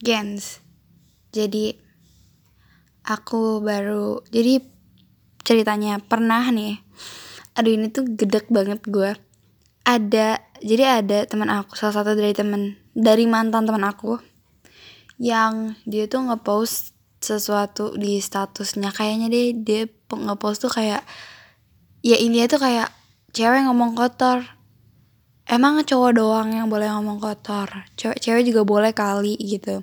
Gens. Jadi aku baru jadi ceritanya pernah nih. Aduh ini tuh gedek banget gue. Ada jadi ada teman aku salah satu dari teman dari mantan teman aku yang dia tuh ngepost sesuatu di statusnya kayaknya deh dia ngepost tuh kayak ya ini tuh kayak cewek ngomong kotor emang cowok doang yang boleh ngomong kotor? Cewek cewek juga boleh kali gitu.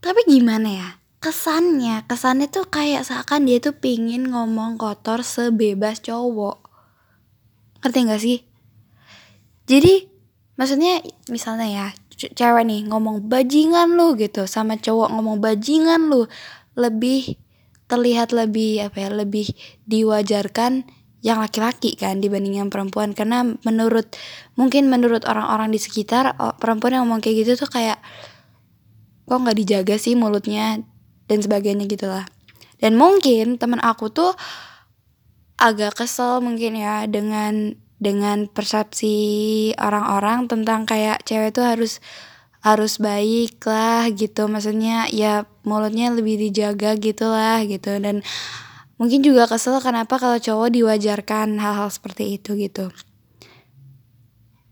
Tapi gimana ya? Kesannya kesannya tuh kayak seakan dia tuh pingin ngomong kotor sebebas cowok. Ngerti gak sih? Jadi maksudnya misalnya ya cewek nih ngomong bajingan lu gitu sama cowok ngomong bajingan lu lebih terlihat lebih apa ya lebih diwajarkan yang laki-laki kan dibanding yang perempuan. Karena menurut mungkin menurut orang-orang di sekitar perempuan yang ngomong kayak gitu tuh kayak kok nggak dijaga sih mulutnya? Dan sebagainya gitulah dan mungkin teman aku tuh agak kesel mungkin ya dengan dengan persepsi orang-orang tentang kayak cewek tuh harus harus baik lah gitu. Maksudnya ya mulutnya lebih dijaga gitulah gitu. Dan mungkin juga kesel kenapa kalau cowok diwajarkan hal-hal seperti itu gitu.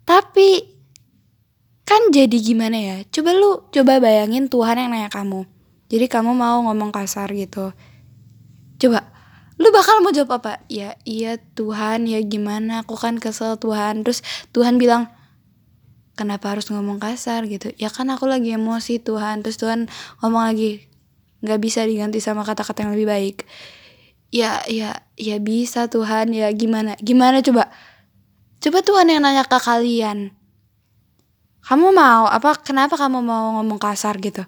Tapi kan jadi gimana ya? Coba lu coba bayangin Tuhan yang nanya kamu. Jadi kamu mau ngomong kasar gitu. Coba lu bakal mau jawab apa? Ya iya Tuhan ya gimana? Aku kan kesel Tuhan. Terus Tuhan bilang kenapa harus ngomong kasar? gitu. Ya kan aku lagi emosi Tuhan. Terus Tuhan ngomong lagi nggak bisa diganti sama kata-kata yang lebih baik ya ya ya bisa Tuhan. Ya gimana? Gimana coba? Coba Tuhan yang nanya ke kalian. Kamu mau apa kenapa kamu mau ngomong kasar gitu?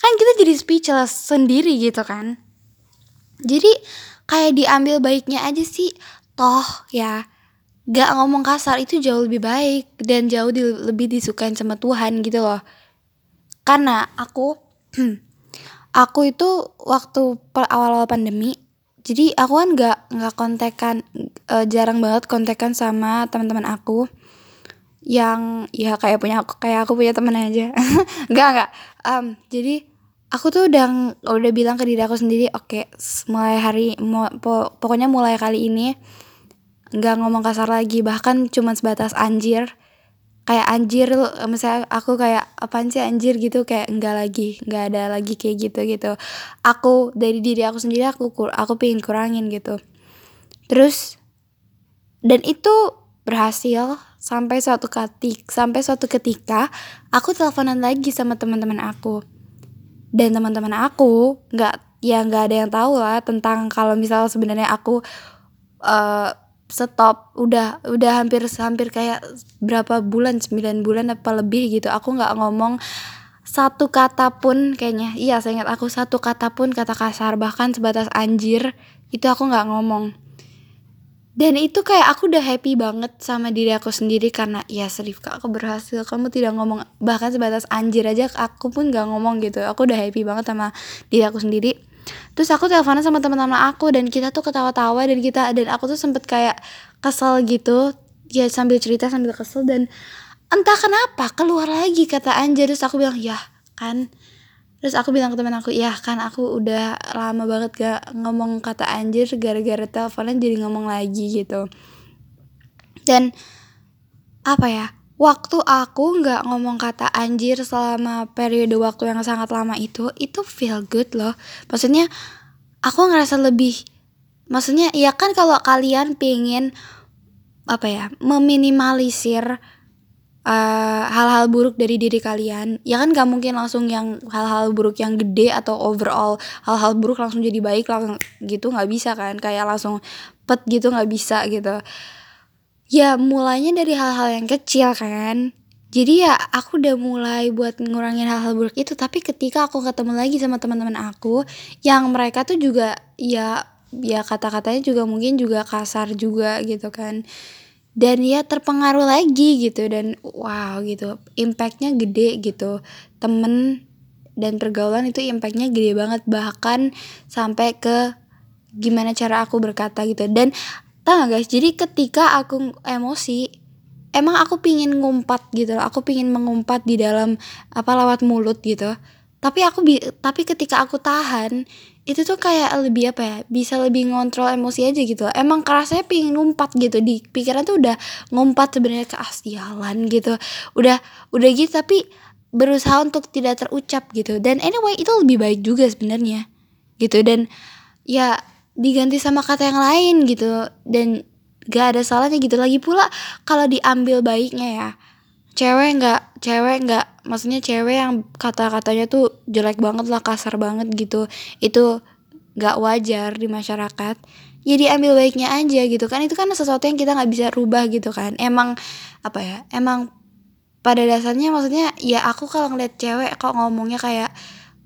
Kan kita jadi speechless sendiri gitu kan. Jadi kayak diambil baiknya aja sih. Toh ya gak ngomong kasar itu jauh lebih baik dan jauh di, lebih disukain sama Tuhan gitu loh. Karena aku aku itu waktu awal-awal pandemi jadi aku kan nggak nggak kontekan uh, jarang banget kontekan sama teman-teman aku yang ya kayak punya aku kayak aku punya temen aja. Nggak nggak. Um, jadi aku tuh udah udah bilang ke diri aku sendiri oke okay, mulai hari mo, po, pokoknya mulai kali ini nggak ngomong kasar lagi bahkan cuma sebatas anjir kayak anjir misalnya aku kayak apa sih anjir? gitu kayak enggak lagi nggak ada lagi kayak gitu gitu. Aku dari diri aku sendiri aku aku pengen kurangin gitu. Terus dan itu berhasil sampai suatu ketik sampai suatu ketika aku teleponan lagi sama teman-teman aku. Dan teman-teman aku nggak ya nggak ada yang tahu lah tentang kalau misal sebenarnya aku uh, stop. Udah udah hampir hampir kayak berapa bulan 9 bulan apa lebih gitu. Aku nggak ngomong satu kata pun kayaknya. Iya saya ingat aku satu kata pun kata kasar bahkan sebatas anjir itu aku nggak ngomong. Dan itu kayak aku udah happy banget sama diri aku sendiri karena ya Serif kak aku berhasil. Kamu tidak ngomong bahkan sebatas anjir aja aku pun nggak ngomong gitu. Aku udah happy banget sama diri aku sendiri terus aku teleponan sama teman-teman aku dan kita tuh ketawa-tawa dan kita dan aku tuh sempet kayak kesel gitu. Ya sambil cerita sambil kesel dan entah kenapa keluar lagi kata anjir. Terus aku bilang ya kan. Terus aku bilang ke teman aku ya kan aku udah lama banget gak ngomong kata anjir gara-gara teleponan jadi ngomong lagi gitu. Dan apa ya waktu aku nggak ngomong kata anjir selama periode waktu yang sangat lama itu itu feel good loh. Maksudnya aku ngerasa lebih maksudnya ya kan kalau kalian pengen apa ya meminimalisir hal hal-hal buruk dari diri kalian ya kan gak mungkin langsung yang hal-hal buruk yang gede atau overall hal-hal buruk langsung jadi baik langsung gitu nggak bisa kan kayak langsung pet gitu nggak bisa gitu ya mulainya dari hal-hal yang kecil kan. Jadi ya aku udah mulai buat ngurangin hal-hal buruk itu. Tapi ketika aku ketemu lagi sama teman-teman aku yang mereka tuh juga ya ya kata-katanya juga mungkin juga kasar juga gitu kan. Dan ya terpengaruh lagi gitu. Dan wow gitu. Impactnya gede gitu. Temen dan pergaulan itu impactnya gede banget. Bahkan sampai ke gimana cara aku berkata gitu. Dan gak guys? Jadi ketika aku emosi emang aku pingin ngumpat gitu loh. Aku pingin mengumpat di dalam apa lewat mulut gitu. Tapi aku bi tapi ketika aku tahan itu tuh kayak lebih apa ya bisa lebih ngontrol emosi aja gitu. Emang kerasanya pingin ngumpat gitu. Di pikiran tuh udah ngumpat sebenarnya ke asialan gitu. Udah udah gitu tapi berusaha untuk tidak terucap gitu. Dan anyway itu lebih baik juga sebenarnya gitu. Dan ya diganti sama kata yang lain gitu. Dan gak ada salahnya gitu. Lagi pula kalau diambil baiknya ya cewek nggak cewek nggak maksudnya cewek yang kata-katanya tuh jelek banget lah kasar banget gitu itu nggak wajar di masyarakat. Ya diambil baiknya aja gitu kan. Itu kan sesuatu yang kita nggak bisa rubah gitu kan. Emang apa ya emang pada dasarnya maksudnya ya aku kalau ngeliat cewek kok ngomongnya kayak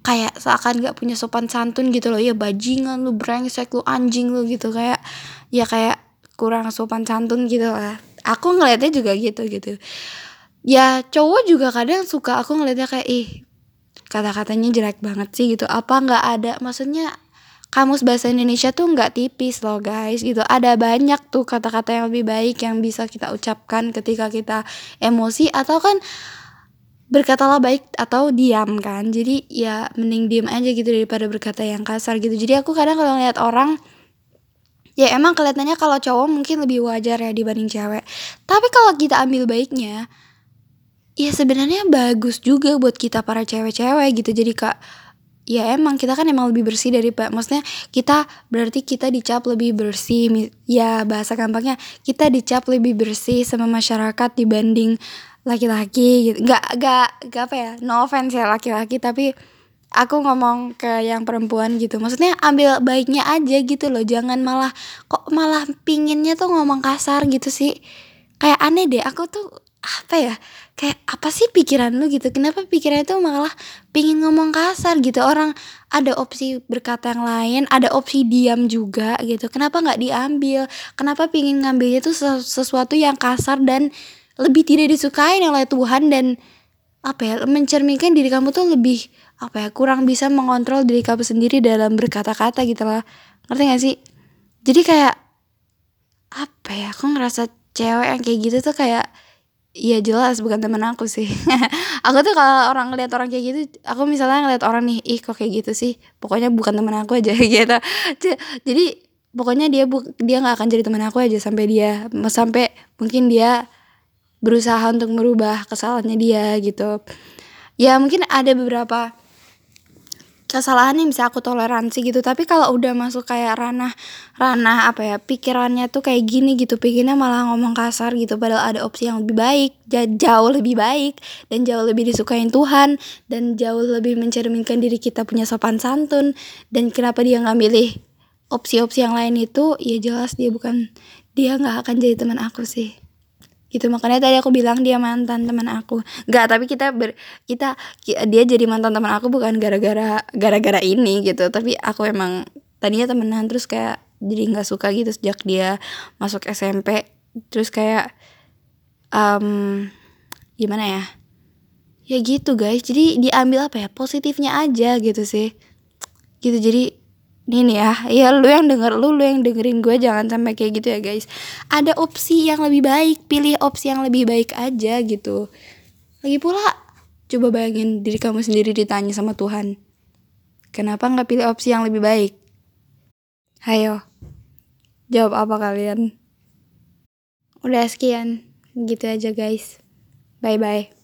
kayak seakan nggak punya sopan santun gitu loh. Ya bajingan lu brengsek lu anjing lu gitu. Kayak ya kayak kurang sopan santun gitu lah. Aku ngeliatnya juga gitu gitu. Ya cowok juga kadang suka aku ngeliatnya kayak ih kata-katanya jelek banget sih gitu. Apa nggak ada? Maksudnya kamus bahasa Indonesia tuh nggak tipis loh guys gitu. Ada banyak tuh kata-kata yang lebih baik yang bisa kita ucapkan ketika kita emosi atau kan berkatalah baik atau diam kan? Jadi ya mending diam aja gitu daripada berkata yang kasar gitu. Jadi aku kadang kalau ngeliat orang ya emang kelihatannya kalau cowok mungkin lebih wajar ya dibanding cewek. Tapi kalau kita ambil baiknya ya sebenarnya bagus juga buat kita para cewek-cewek gitu. Jadi kak ya emang kita kan emang lebih bersih dari pak maksudnya kita berarti kita dicap lebih bersih ya bahasa gampangnya kita dicap lebih bersih sama masyarakat dibanding laki-laki gitu. Nggak nggak nggak apa ya no offense ya laki-laki tapi aku ngomong ke yang perempuan gitu. Maksudnya ambil baiknya aja gitu loh jangan malah kok malah pinginnya tuh ngomong kasar gitu sih. Kayak aneh deh aku tuh apa ya kayak apa sih pikiran lu gitu? Kenapa pikirannya tuh malah pingin ngomong kasar gitu? Orang ada opsi berkata yang lain ada opsi diam juga gitu. Kenapa nggak diambil? Kenapa pingin ngambilnya tuh sesuatu yang kasar dan lebih tidak disukai oleh Tuhan dan apa ya mencerminkan diri kamu tuh lebih apa ya kurang bisa mengontrol diri kamu sendiri dalam berkata-kata gitu lah ngerti gak sih? Jadi kayak apa ya aku ngerasa cewek yang kayak gitu tuh kayak Iya jelas bukan teman aku sih. Aku tuh kalau orang ngeliat orang kayak gitu Aku misalnya ngeliat orang nih Ih kok kayak gitu sih? Pokoknya bukan teman aku aja gitu. Jadi pokoknya dia bu dia nggak akan jadi teman aku aja sampai dia sampai mungkin dia berusaha untuk merubah kesalahannya dia gitu. Ya mungkin ada beberapa kesalahan yang bisa aku toleransi gitu. Tapi kalau udah masuk kayak ranah ranah apa ya pikirannya tuh kayak gini gitu. Pikirnya malah ngomong kasar gitu. Padahal ada opsi yang lebih baik jauh lebih baik dan jauh lebih disukain Tuhan dan jauh lebih mencerminkan diri kita punya sopan santun. Dan kenapa dia nggak milih opsi-opsi yang lain itu? Ya jelas dia bukan dia nggak akan jadi teman aku sih gitu makanya tadi aku bilang dia mantan teman aku. Nggak tapi kita ber kita dia jadi mantan teman aku bukan gara-gara gara-gara ini gitu. Tapi aku emang tadinya temenan terus kayak jadi nggak suka gitu sejak dia masuk SMP terus kayak um, gimana ya? Ya gitu guys. Jadi diambil apa ya? Positifnya aja gitu sih. Gitu jadi ini ya ya lu yang denger lu lu yang dengerin gue jangan sampai kayak gitu ya guys. Ada opsi yang lebih baik pilih opsi yang lebih baik aja gitu. Lagi pula coba bayangin diri kamu sendiri ditanya sama Tuhan kenapa nggak pilih opsi yang lebih baik? Ayo jawab apa kalian? Udah sekian gitu aja guys. Bye bye